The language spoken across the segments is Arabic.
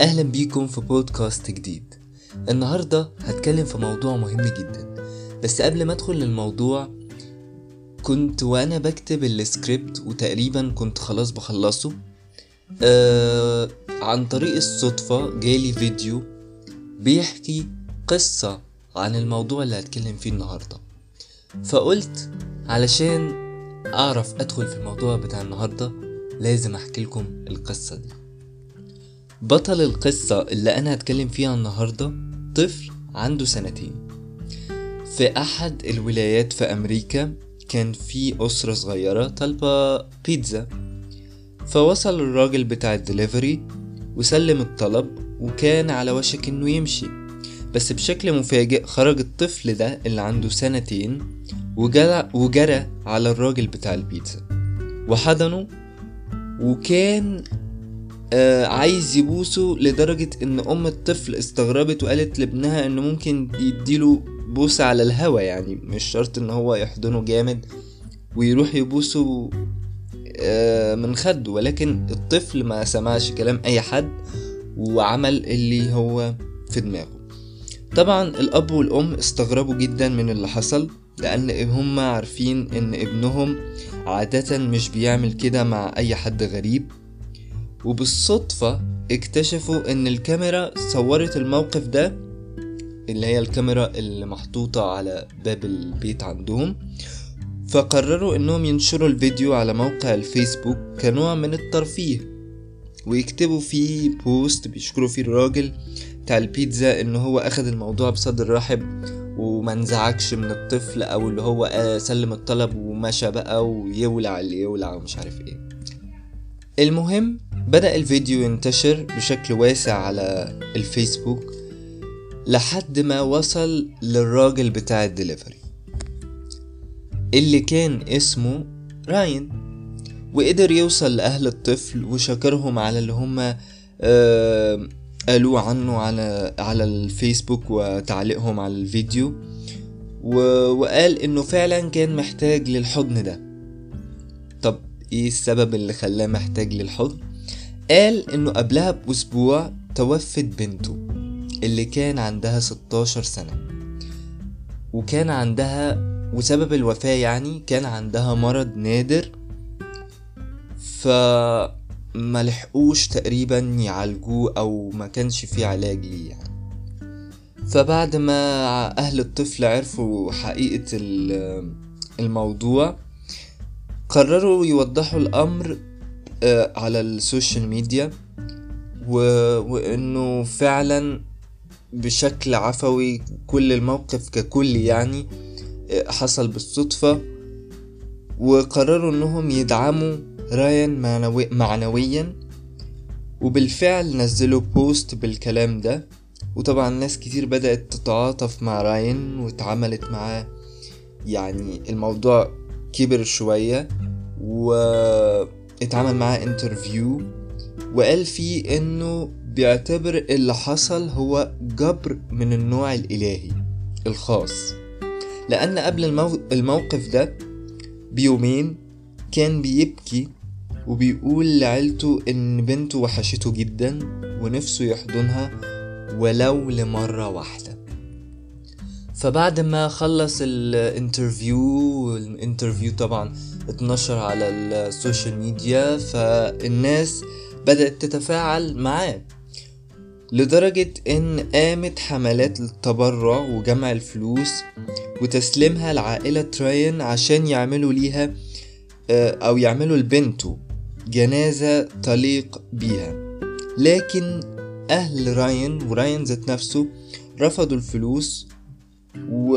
أهلا بيكم في بودكاست جديد. النهاردة هتكلم في موضوع مهم جدا. بس قبل ما أدخل للموضوع كنت وأنا بكتب السكريبت وتقريبا كنت خلاص بخلصه آه عن طريق الصدفة جالي فيديو بيحكي قصة عن الموضوع اللي هتكلم فيه النهاردة. فقلت علشان أعرف أدخل في الموضوع بتاع النهاردة لازم أحكي لكم القصة دي. بطل القصة اللي أنا هتكلم فيها النهاردة طفل عنده سنتين. في أحد الولايات في أمريكا كان في أسرة صغيرة طالبة بيتزا. فوصل الراجل بتاع الدليفري وسلم الطلب وكان على وشك إنه يمشي. بس بشكل مفاجئ خرج الطفل ده اللي عنده سنتين وجرى, وجرى على الراجل بتاع البيتزا. وحضنه وكان آه عايز يبوسه لدرجة إن أم الطفل استغربت وقالت لابنها انه ممكن يديله بوسة على الهوا يعني مش شرط إن هو يحضنه جامد ويروح يبوسه آه من خده. ولكن الطفل ما سمعش كلام أي حد وعمل اللي هو في دماغه. طبعا الأب والأم استغربوا جدا من اللي حصل لأن هم عارفين إن ابنهم عادة مش بيعمل كده مع أي حد غريب. وبالصدفة اكتشفوا إن الكاميرا صورت الموقف ده اللي هي الكاميرا اللي محطوطة على باب البيت عندهم. فقرروا إنهم ينشروا الفيديو على موقع الفيسبوك كنوع من الترفيه ويكتبوا فيه post بيشكروا فيه الراجل بتاع البيتزا ان هو اخد الموضوع بصدر رحب وما انزعجش من الطفل أو اللي هو سلم الطلب ومشى بقى ويولع اللي يولع ومش عارف إيه. المهم بدأ الفيديو ينتشر بشكل واسع على الفيسبوك لحد ما وصل للراجل بتاع الدليفري اللي كان اسمه راين. وقدر يوصل لأهل الطفل وشكرهم على اللي هما آه قالوه عنه على على الفيسبوك وتعليقهم على الفيديو. وقال إنه فعلا كان محتاج للحضن ده. طب إيه السبب اللي خلاه محتاج للحضن؟ قال إنه قبلها بأسبوع توفت بنته اللي كان عندها 16 سنة. وكان عندها وسبب الوفاة يعني كان عندها مرض نادر فما لحقوش تقريبا يعالجوه أو ما كانش فيه علاج ليه يعني. فبعد ما أهل الطفل عرفوا حقيقة الموضوع قرروا يوضحوا الأمر على السوشيال ميديا و... وإنه فعلا بشكل عفوي كل الموقف ككل يعني حصل بالصدفة وقرروا إنهم يدعموا رايان معنوي... معنويا وبالفعل نزلوا post بالكلام ده. وطبعا ناس كتير بدأت تتعاطف مع رايان واتعاملت معاه يعني الموضوع كبر شوية واتعمل معاه interview وقال فيه إنه بيعتبر اللي حصل هو جبر من النوع الإلهي الخاص. لأن قبل المو... الموقف ده بيومين كان بيبكي وبيقول لعيلته إن بنته وحشته جدا ونفسه يحضنها ولو لمرة واحدة. فبعد ما خلص ال interview ال interview طبعا اتنشر على ال social media فالناس بدأت تتفاعل معاه لدرجة إن قامت حملات للتبرع وجمع الفلوس وتسليمها لعائلة راين عشان يعملوا ليها أو يعملوا لبنته جنازة تليق بيها. لكن أهل راين وراين ذات نفسه رفضوا الفلوس و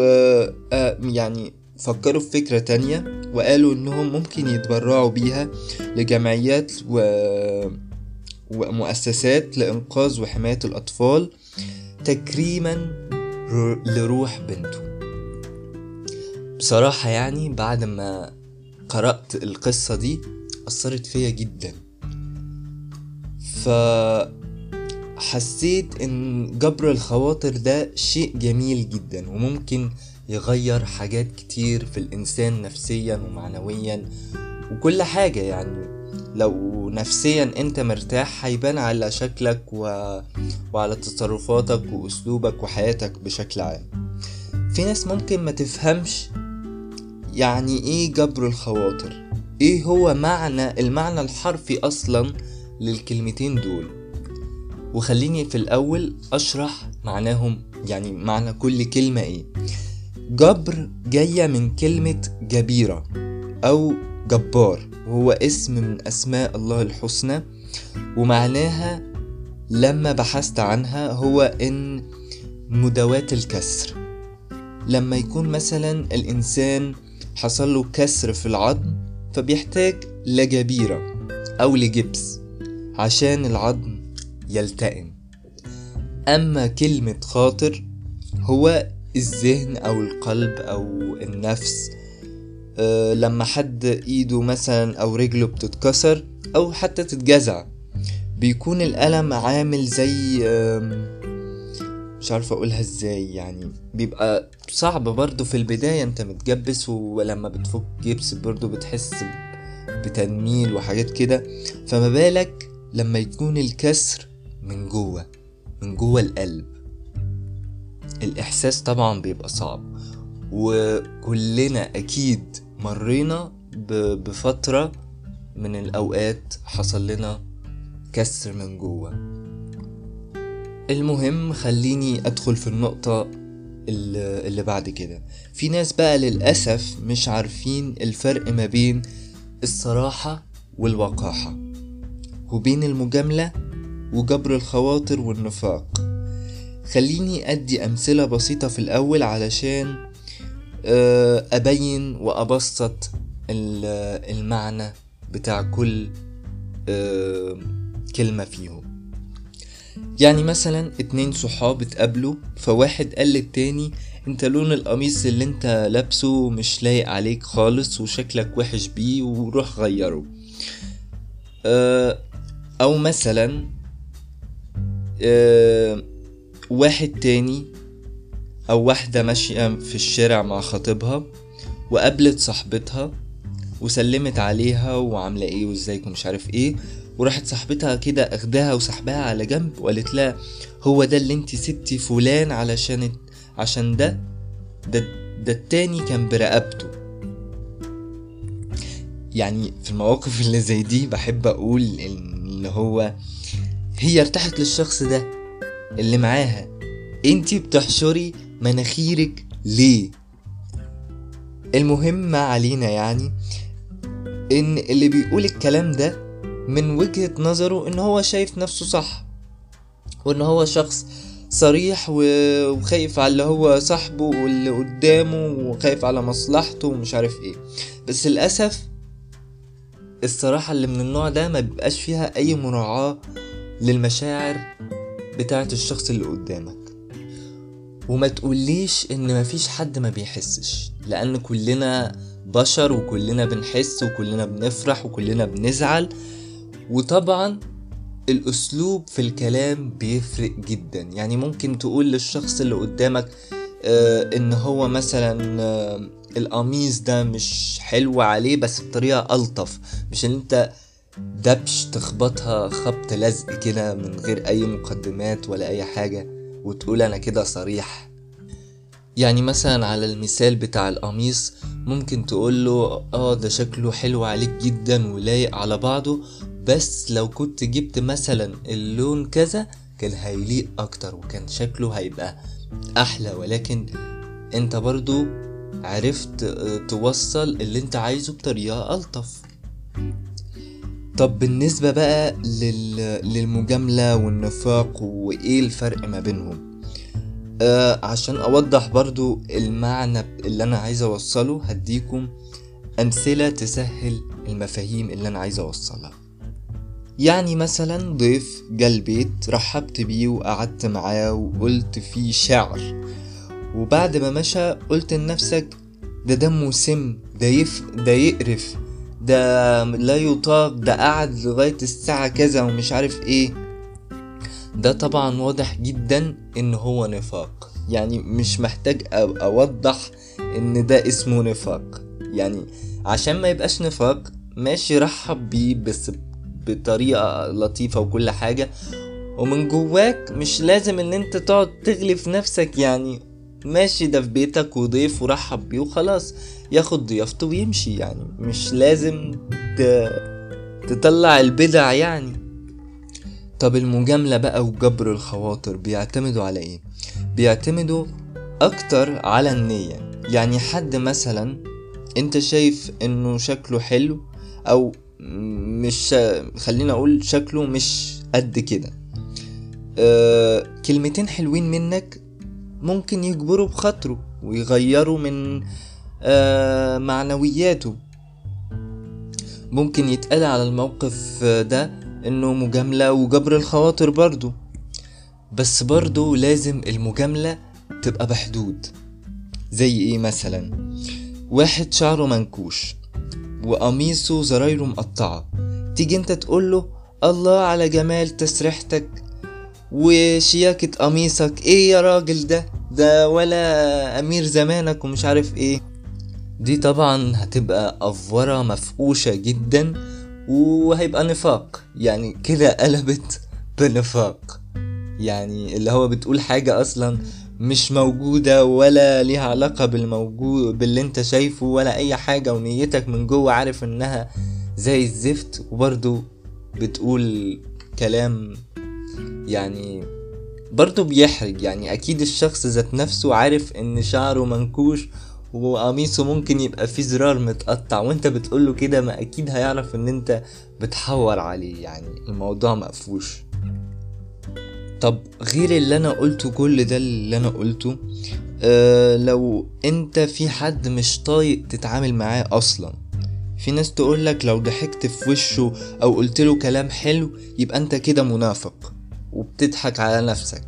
يعني فكروا في فكرة تانية وقالوا إنهم ممكن يتبرعوا بيها لجمعيات و... ومؤسسات لإنقاذ وحماية الأطفال تكريما لروح بنته. بصراحة يعني بعد ما قرأت القصة دي أثرت فيا جدا. فحسيت إن جبر الخواطر ده شيء جميل جدا وممكن يغير حاجات كتير في الإنسان نفسيا ومعنويا وكل حاجة يعني. لو نفسيا أنت مرتاح هيبان على شكلك و... وعلى تصرفاتك وأسلوبك وحياتك بشكل عام. في ناس ممكن ما تفهمش يعني إيه جبر الخواطر. إيه هو معنى المعنى الحرفي أصلا للكلمتين دول. وخليني في الأول أشرح معناهم يعني معنى كل كلمة إيه. جبر جاية من كلمة جبيرة أو جبار. وهو اسم من أسماء الله الحسنى ومعناها لما بحثت عنها هو إن مداواة الكسر. لما يكون مثلا الإنسان حصل له كسر في العظم فبيحتاج لجبيرة أو لجبس عشان العظم يلتئم. أما كلمة خاطر هو الذهن أو القلب أو النفس أه لما حد إيده مثلا أو رجله بتتكسر أو حتى تتجزع بيكون الألم عامل زي مش عارف أقولها إزاي يعني بيبقى صعب برضو في البداية أنت متجبس ولما بتفك جبس برضو بتحس بتنميل وحاجات كده فما بالك لما يكون الكسر من جوه من جوه القلب. الإحساس طبعا بيبقى صعب. وكلنا أكيد مرينا بفترة من الأوقات حصل لنا كسر من جوه. المهم خليني أدخل في النقطة اللي بعد كده. في ناس بقى للأسف مش عارفين الفرق ما بين الصراحة والوقاحة وبين المجاملة وجبر الخواطر والنفاق. خليني أدي أمثلة بسيطة في الأول علشان أبين وأبسط المعنى بتاع كل كلمة فيهم. يعني مثلا اتنين صحاب اتقابلوا فواحد قال للتاني أنت لون القميص اللي أنت لابسه مش لايق عليك خالص وشكلك وحش بيه وروح غيره. أو مثلا واحد تاني أو واحدة ماشية في الشارع مع خطيبها وقابلت صاحبتها وسلمت عليها وعاملة إيه وازيك ومش عارف إيه وراحت صاحبتها كده اخداها وسحبها على جنب وقالت لها هو ده اللي انت سبتي فلان علشان عشان ده؟ ده ده التاني كان برقبته. يعني في المواقف اللي زي دي بحب أقول اللي هو هي ارتاحت للشخص ده. اللي معاها. انتي بتحشري مناخيرك ليه؟ المهم ما علينا يعني إن اللي بيقول الكلام ده من وجهة نظره إن هو شايف نفسه صح وإن هو شخص صريح وخايف على اللي هو صاحبه واللي قدامه وخايف على مصلحته ومش عارف إيه. بس للأسف الصراحة اللي من النوع ده ما بيبقاش فيها أي مراعاة للمشاعر بتاعة الشخص اللي قدامك. وما تقوليش إن مفيش حد ما بيحسش لأن كلنا بشر وكلنا بنحس وكلنا بنفرح وكلنا بنزعل. وطبعا الأسلوب في الكلام بيفرق جدا. يعني ممكن تقول للشخص اللي قدامك آه إن هو مثلا آه القميص ده مش حلو عليه بس بطريقة ألطف. مش إن أنت دبش تخبطها خبط لزق كده من غير أي مقدمات ولا أي حاجة وتقول أنا كده صريح. يعني مثلا على المثال بتاع القميص ممكن تقوله آه ده شكله حلو عليك جدا ولايق على بعضه بس لو كنت جبت مثلا اللون كذا كان هيليق أكتر وكان شكله هيبقى أحلى ولكن أنت برضو عرفت توصل اللي أنت عايزه بطريقة ألطف. طب بالنسبة بقى لل... للمجاملة والنفاق وإيه الفرق ما بينهم؟ آه عشان أوضح برضو المعنى اللي أنا عايز أوصله هديكم أمثلة تسهل المفاهيم اللي أنا عايز أوصلها. يعني مثلا ضيف جه البيت رحبت بيه وقعدت معاه وقلت فيه شعر. وبعد ما مشى قلت لنفسك ده دمه سم ده يف ده يقرف. ده لا يطاق ده قعد لغاية الساعة كذا ومش عارف إيه. ده طبعا واضح جدا إن هو نفاق. يعني مش محتاج أوضح إن ده اسمه نفاق. يعني عشان ما يبقاش نفاق ماشي رحب بيه بس بطريقة لطيفة وكل حاجة. ومن جواك مش لازم إن أنت تقعد تغلي في نفسك يعني. ماشي ده في بيتك وضيف ورحب بيه وخلاص. ياخد ضيافته ويمشي يعني. مش لازم ت... تطلع البدع يعني. طب المجاملة بقى وجبر الخواطر بيعتمدوا على إيه؟ بيعتمدوا أكتر على النية. يعني حد مثلا أنت شايف إنه شكله حلو أو مش خلينا أقول شكله مش قد كده. أه كلمتين حلوين منك ممكن يجبروا بخاطره ويغيروا من أه معنوياته. ممكن يتقال على الموقف ده إنه مجاملة وجبر الخواطر برضو بس برضو لازم المجاملة تبقى بحدود. زي إيه مثلا؟ واحد شعره منكوش وقميصه زرايره مقطعة. تيجي أنت تقوله الله على جمال تسريحتك وشياكة قميصك. إيه يا راجل ده؟ ده ولا أمير زمانك ومش عارف إيه. دي طبعا هتبقى أفورة مفقوشة جدا وهيبقى نفاق. يعني كده قلبت بنفاق. يعني اللي هو بتقول حاجة أصلا مش موجودة ولا ليها علاقة بالموجود باللي أنت شايفه ولا أي حاجة ونيتك من جوه عارف إنها زي الزفت. وبرضو بتقول كلام يعني برضو بيحرج. يعني أكيد الشخص ذات نفسه عارف إن شعره منكوش وقميصه ممكن يبقى فيه زرار متقطع وأنت بتقوله كده ما أكيد هيعرف إن أنت بتحور عليه. يعني الموضوع مقفوش. طب غير اللي أنا قلته كل ده اللي أنا قلته أه لو أنت في حد مش طايق تتعامل معاه أصلا في ناس تقولك لو ضحكت في وشه أو قلت له كلام حلو يبقى أنت كده منافق. وبتضحك على نفسك.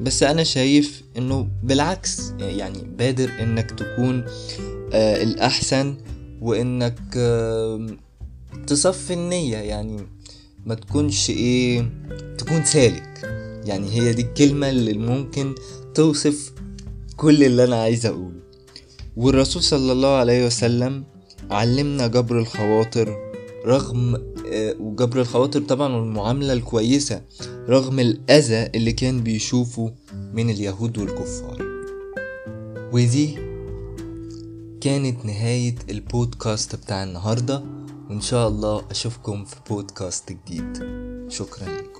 بس أنا شايف إنه بالعكس يعني بادر إنك تكون آه الأحسن وإنك آه تصفي النية. يعني ما تكونش إيه تكون سالك. يعني هي دي الكلمة اللي ممكن توصف كل اللي أنا عايز أقوله. والرسول صلى الله عليه وسلم علمنا جبر الخواطر رغم وجبر الخواطر طبعا والمعاملة الكويسة. رغم الأذى اللي كان بيشوفه من اليهود والكفار. ودي كانت نهاية البودكاست بتاع النهاردة وإن شاء الله أشوفكم في بودكاست جديد. شكرا لكم.